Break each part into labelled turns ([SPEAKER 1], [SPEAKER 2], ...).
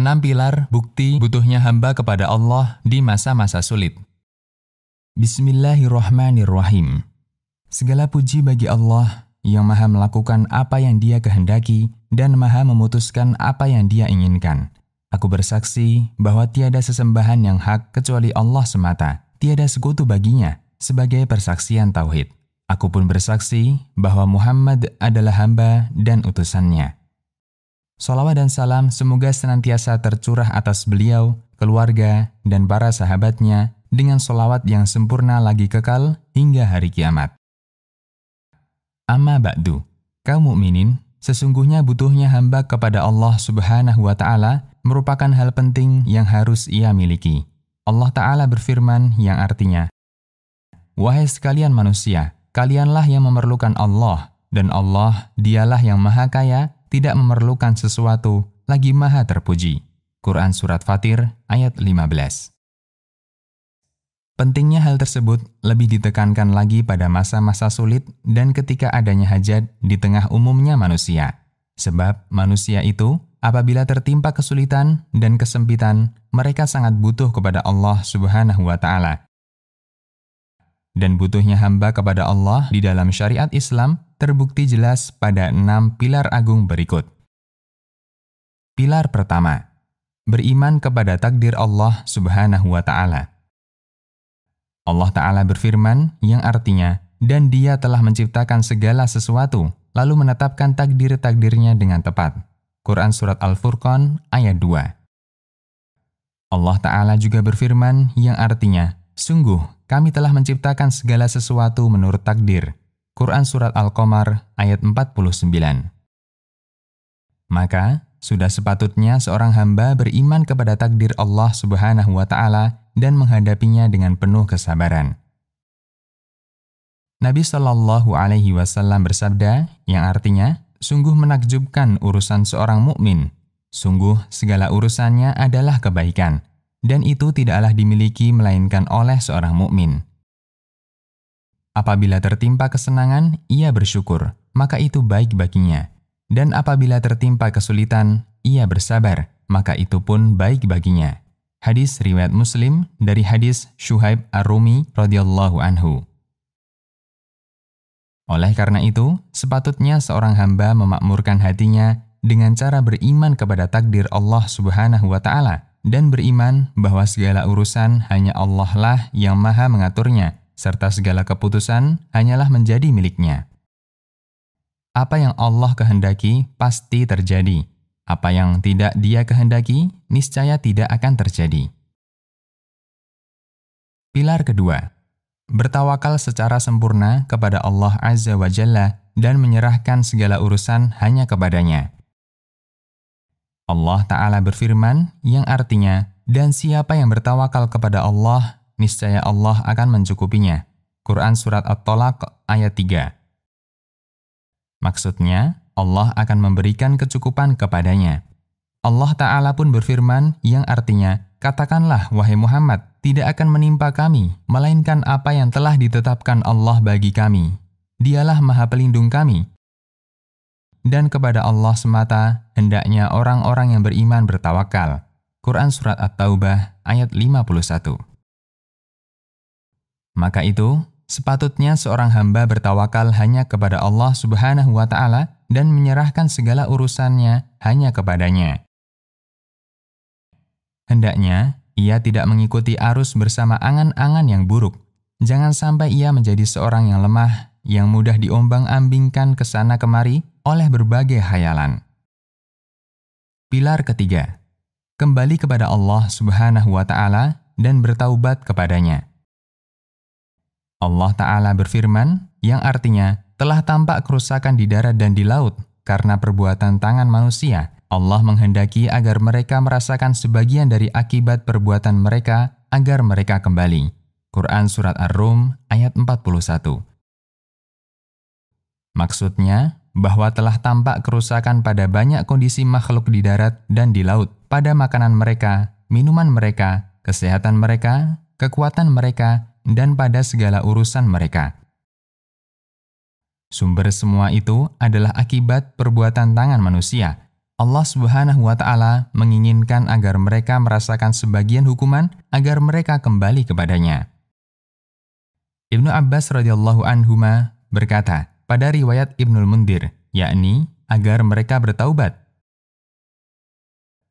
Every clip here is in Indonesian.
[SPEAKER 1] 6 pilar bukti butuhnya hamba kepada Allah di masa-masa sulit. Bismillahirrahmanirrahim. Segala puji bagi Allah yang maha melakukan apa yang dia kehendaki dan maha memutuskan apa yang dia inginkan. Aku bersaksi bahwa tiada sesembahan yang hak kecuali Allah semata, tiada sekutu baginya, sebagai persaksian tauhid. Aku pun bersaksi bahwa Muhammad adalah hamba dan utusannya. Salawat dan salam semoga senantiasa tercurah atas beliau, keluarga, dan para sahabatnya dengan solawat yang sempurna lagi kekal hingga hari kiamat. Amma ba'du, kaum mukminin, sesungguhnya butuhnya hamba kepada Allah Subhanahu wa taala merupakan hal penting yang harus ia miliki. Allah taala berfirman yang artinya, "Wahai sekalian manusia, kalianlah yang memerlukan Allah, dan Allah dialah yang maha kaya tidak memerlukan sesuatu, lagi maha terpuji. Quran Surat Fatir ayat 15 Pentingnya hal tersebut lebih ditekankan lagi pada masa-masa sulit dan ketika adanya hajat di tengah umumnya manusia. Sebab manusia itu apabila tertimpa kesulitan dan kesempitan, mereka sangat butuh kepada Allah Subhanahu wa taala. Dan butuhnya hamba kepada Allah di dalam syariat Islam terbukti jelas pada enam pilar agung berikut. Pilar pertama, beriman kepada takdir Allah Subhanahu wa Ta'ala. Allah Ta'ala berfirman yang artinya, "Dan Dia telah menciptakan segala sesuatu, lalu menetapkan takdir-takdirnya dengan tepat." Quran Surat Al-Furqan ayat 2. Allah Ta'ala juga berfirman yang artinya, Sungguh, kami telah menciptakan segala sesuatu menurut takdir, Quran Surat Al-Qamar ayat 49. Maka, sudah sepatutnya seorang hamba beriman kepada takdir Allah Subhanahu wa taala dan menghadapinya dengan penuh kesabaran. Nabi Shallallahu alaihi wasallam bersabda yang artinya, sungguh menakjubkan urusan seorang mukmin. Sungguh segala urusannya adalah kebaikan dan itu tidaklah dimiliki melainkan oleh seorang mukmin. Apabila tertimpa kesenangan, ia bersyukur, maka itu baik baginya. Dan apabila tertimpa kesulitan, ia bersabar, maka itu pun baik baginya. Hadis riwayat Muslim dari hadis Syuhaib Ar-Rumi radhiyallahu anhu. Oleh karena itu, sepatutnya seorang hamba memakmurkan hatinya dengan cara beriman kepada takdir Allah Subhanahu wa taala dan beriman bahwa segala urusan hanya Allah lah yang Maha mengaturnya serta segala keputusan hanyalah menjadi miliknya. Apa yang Allah kehendaki pasti terjadi. Apa yang tidak dia kehendaki, niscaya tidak akan terjadi. Pilar kedua, bertawakal secara sempurna kepada Allah Azza wa Jalla dan menyerahkan segala urusan hanya kepadanya. Allah Ta'ala berfirman yang artinya, dan siapa yang bertawakal kepada Allah, niscaya Allah akan mencukupinya. Quran Surat At-Tolak ayat 3 Maksudnya, Allah akan memberikan kecukupan kepadanya. Allah Ta'ala pun berfirman yang artinya, Katakanlah, wahai Muhammad, tidak akan menimpa kami, melainkan apa yang telah ditetapkan Allah bagi kami. Dialah maha pelindung kami. Dan kepada Allah semata, hendaknya orang-orang yang beriman bertawakal. Quran Surat At-Taubah ayat 51 maka itu, sepatutnya seorang hamba bertawakal hanya kepada Allah Subhanahu wa taala dan menyerahkan segala urusannya hanya kepadanya. Hendaknya ia tidak mengikuti arus bersama angan-angan yang buruk. Jangan sampai ia menjadi seorang yang lemah, yang mudah diombang-ambingkan ke sana kemari oleh berbagai hayalan. Pilar ketiga, kembali kepada Allah Subhanahu wa taala dan bertaubat kepadanya. Allah Ta'ala berfirman, yang artinya, telah tampak kerusakan di darat dan di laut karena perbuatan tangan manusia. Allah menghendaki agar mereka merasakan sebagian dari akibat perbuatan mereka agar mereka kembali. Quran Surat Ar-Rum ayat 41 Maksudnya, bahwa telah tampak kerusakan pada banyak kondisi makhluk di darat dan di laut, pada makanan mereka, minuman mereka, kesehatan mereka, kekuatan mereka, dan pada segala urusan mereka. Sumber semua itu adalah akibat perbuatan tangan manusia. Allah Subhanahu wa taala menginginkan agar mereka merasakan sebagian hukuman agar mereka kembali kepadanya. Ibnu Abbas radhiyallahu anhu berkata pada riwayat Ibnul Mundir, yakni agar mereka bertaubat.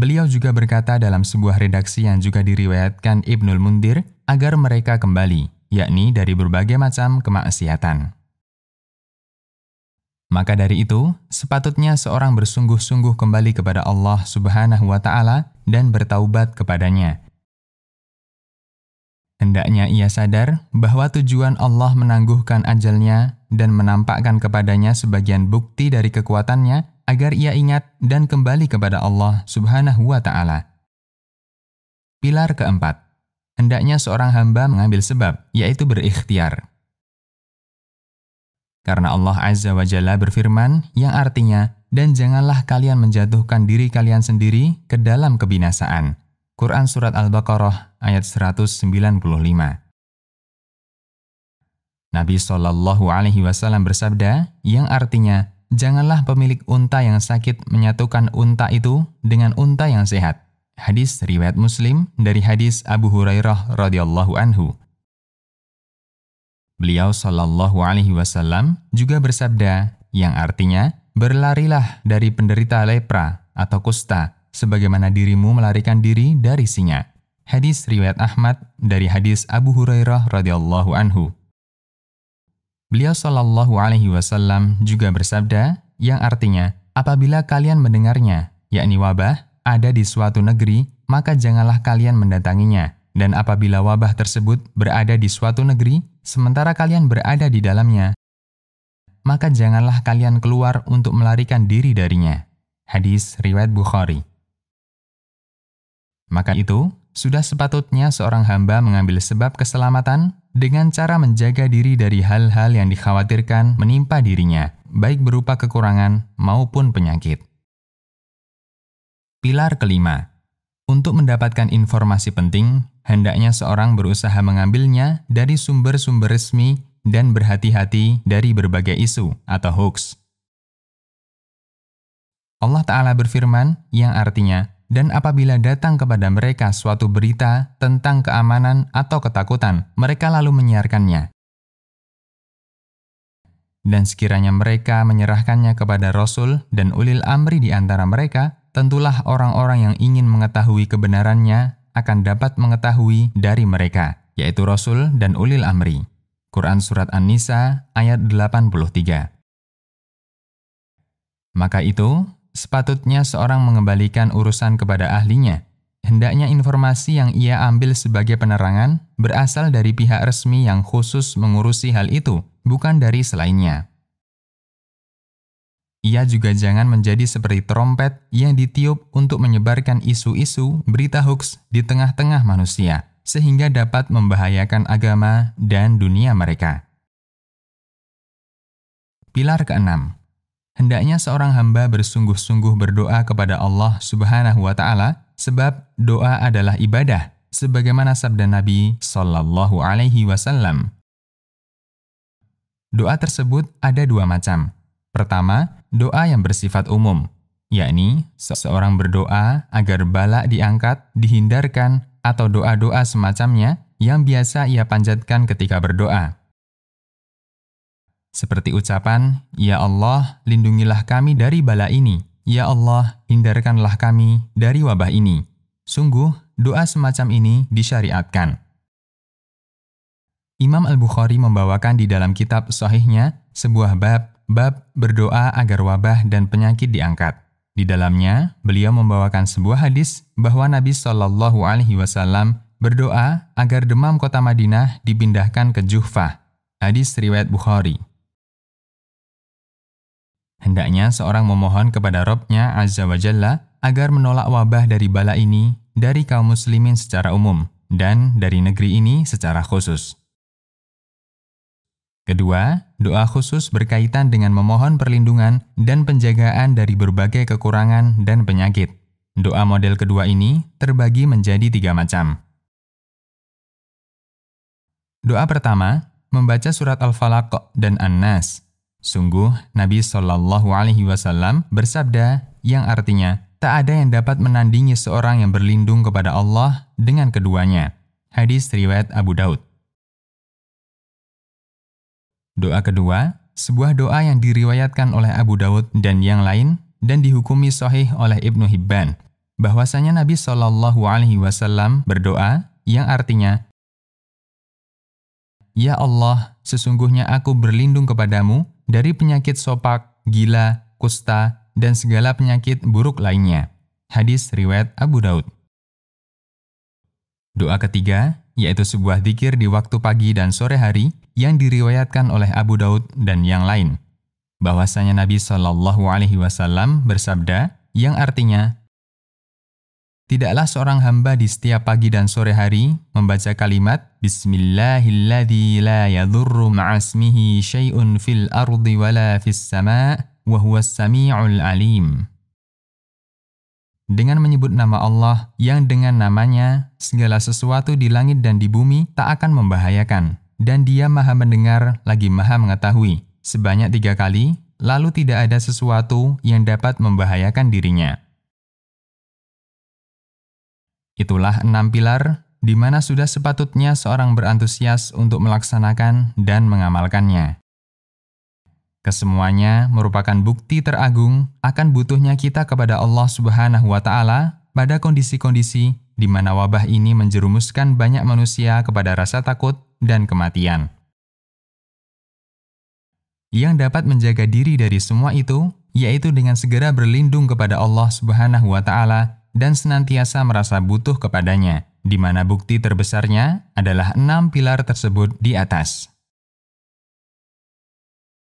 [SPEAKER 1] Beliau juga berkata dalam sebuah redaksi yang juga diriwayatkan Ibnul Mundir agar mereka kembali, yakni dari berbagai macam kemaksiatan. Maka dari itu, sepatutnya seorang bersungguh-sungguh kembali kepada Allah Subhanahu wa taala dan bertaubat kepadanya. Hendaknya ia sadar bahwa tujuan Allah menangguhkan ajalnya dan menampakkan kepadanya sebagian bukti dari kekuatannya agar ia ingat dan kembali kepada Allah Subhanahu wa taala. Pilar keempat, hendaknya seorang hamba mengambil sebab, yaitu berikhtiar. Karena Allah Azza wa Jalla berfirman yang artinya, dan janganlah kalian menjatuhkan diri kalian sendiri ke dalam kebinasaan. Quran Surat Al-Baqarah ayat 195 Nabi Shallallahu Alaihi Wasallam bersabda, yang artinya, janganlah pemilik unta yang sakit menyatukan unta itu dengan unta yang sehat. Hadis riwayat Muslim dari hadis Abu Hurairah radhiyallahu anhu. Beliau Shallallahu Alaihi Wasallam juga bersabda, yang artinya berlarilah dari penderita lepra atau kusta, sebagaimana dirimu melarikan diri dari singa. Hadis riwayat Ahmad dari hadis Abu Hurairah radhiyallahu anhu. Beliau Shallallahu Alaihi Wasallam juga bersabda, yang artinya apabila kalian mendengarnya, yakni wabah ada di suatu negeri, maka janganlah kalian mendatanginya. Dan apabila wabah tersebut berada di suatu negeri, sementara kalian berada di dalamnya, maka janganlah kalian keluar untuk melarikan diri darinya. Hadis Riwayat Bukhari Maka itu, sudah sepatutnya seorang hamba mengambil sebab keselamatan dengan cara menjaga diri dari hal-hal yang dikhawatirkan menimpa dirinya, baik berupa kekurangan maupun penyakit. Pilar kelima, untuk mendapatkan informasi penting, hendaknya seorang berusaha mengambilnya dari sumber-sumber resmi dan berhati-hati dari berbagai isu atau hoax. Allah Ta'ala berfirman yang artinya, dan apabila datang kepada mereka suatu berita tentang keamanan atau ketakutan, mereka lalu menyiarkannya. Dan sekiranya mereka menyerahkannya kepada Rasul dan ulil amri di antara mereka, tentulah orang-orang yang ingin mengetahui kebenarannya akan dapat mengetahui dari mereka, yaitu Rasul dan Ulil Amri. Quran Surat An-Nisa ayat 83 Maka itu, sepatutnya seorang mengembalikan urusan kepada ahlinya. Hendaknya informasi yang ia ambil sebagai penerangan berasal dari pihak resmi yang khusus mengurusi hal itu, bukan dari selainnya. Ia juga jangan menjadi seperti trompet yang ditiup untuk menyebarkan isu-isu berita hoax di tengah-tengah manusia, sehingga dapat membahayakan agama dan dunia mereka. Pilar keenam, hendaknya seorang hamba bersungguh-sungguh berdoa kepada Allah Subhanahu wa Ta'ala, sebab doa adalah ibadah, sebagaimana sabda Nabi Sallallahu Alaihi Wasallam. Doa tersebut ada dua macam. Pertama, doa yang bersifat umum, yakni seseorang berdoa agar bala diangkat, dihindarkan, atau doa-doa semacamnya yang biasa ia panjatkan ketika berdoa. Seperti ucapan, Ya Allah, lindungilah kami dari bala ini. Ya Allah, hindarkanlah kami dari wabah ini. Sungguh, doa semacam ini disyariatkan. Imam Al-Bukhari membawakan di dalam kitab sahihnya sebuah bab Bab berdoa agar wabah dan penyakit diangkat. Di dalamnya, beliau membawakan sebuah hadis bahwa Nabi Shallallahu Alaihi Wasallam berdoa agar demam kota Madinah dipindahkan ke Juhfah. Hadis riwayat Bukhari. Hendaknya seorang memohon kepada Robnya Azza wa Jalla agar menolak wabah dari bala ini dari kaum muslimin secara umum dan dari negeri ini secara khusus. Kedua, doa khusus berkaitan dengan memohon perlindungan dan penjagaan dari berbagai kekurangan dan penyakit. Doa model kedua ini terbagi menjadi tiga macam. Doa pertama, membaca surat Al-Falaq dan An-Nas. Sungguh, Nabi Shallallahu Alaihi Wasallam bersabda, yang artinya tak ada yang dapat menandingi seorang yang berlindung kepada Allah dengan keduanya. Hadis riwayat Abu Daud. Doa kedua, sebuah doa yang diriwayatkan oleh Abu Daud dan yang lain dan dihukumi sahih oleh Ibnu Hibban bahwasanya Nabi Shallallahu alaihi wasallam berdoa yang artinya Ya Allah, sesungguhnya aku berlindung kepadamu dari penyakit sopak, gila, kusta, dan segala penyakit buruk lainnya. Hadis riwayat Abu Daud. Doa ketiga, yaitu sebuah zikir di waktu pagi dan sore hari yang diriwayatkan oleh Abu Daud dan yang lain. Bahwasanya Nabi Shallallahu Alaihi Wasallam bersabda, yang artinya, Tidaklah seorang hamba di setiap pagi dan sore hari membaca kalimat Bismillahilladzi la yadurru ma'asmihi syai'un fil ardi wala fis sama' wa huwas sami'ul alim. Dengan menyebut nama Allah yang dengan namanya segala sesuatu di langit dan di bumi tak akan membahayakan dan dia maha mendengar lagi maha mengetahui sebanyak tiga kali lalu tidak ada sesuatu yang dapat membahayakan dirinya. Itulah enam pilar di mana sudah sepatutnya seorang berantusias untuk melaksanakan dan mengamalkannya. Kesemuanya merupakan bukti teragung akan butuhnya kita kepada Allah Subhanahu wa Ta'ala pada kondisi-kondisi di mana wabah ini menjerumuskan banyak manusia kepada rasa takut dan kematian. Yang dapat menjaga diri dari semua itu yaitu dengan segera berlindung kepada Allah Subhanahu wa Ta'ala dan senantiasa merasa butuh kepadanya, di mana bukti terbesarnya adalah enam pilar tersebut di atas.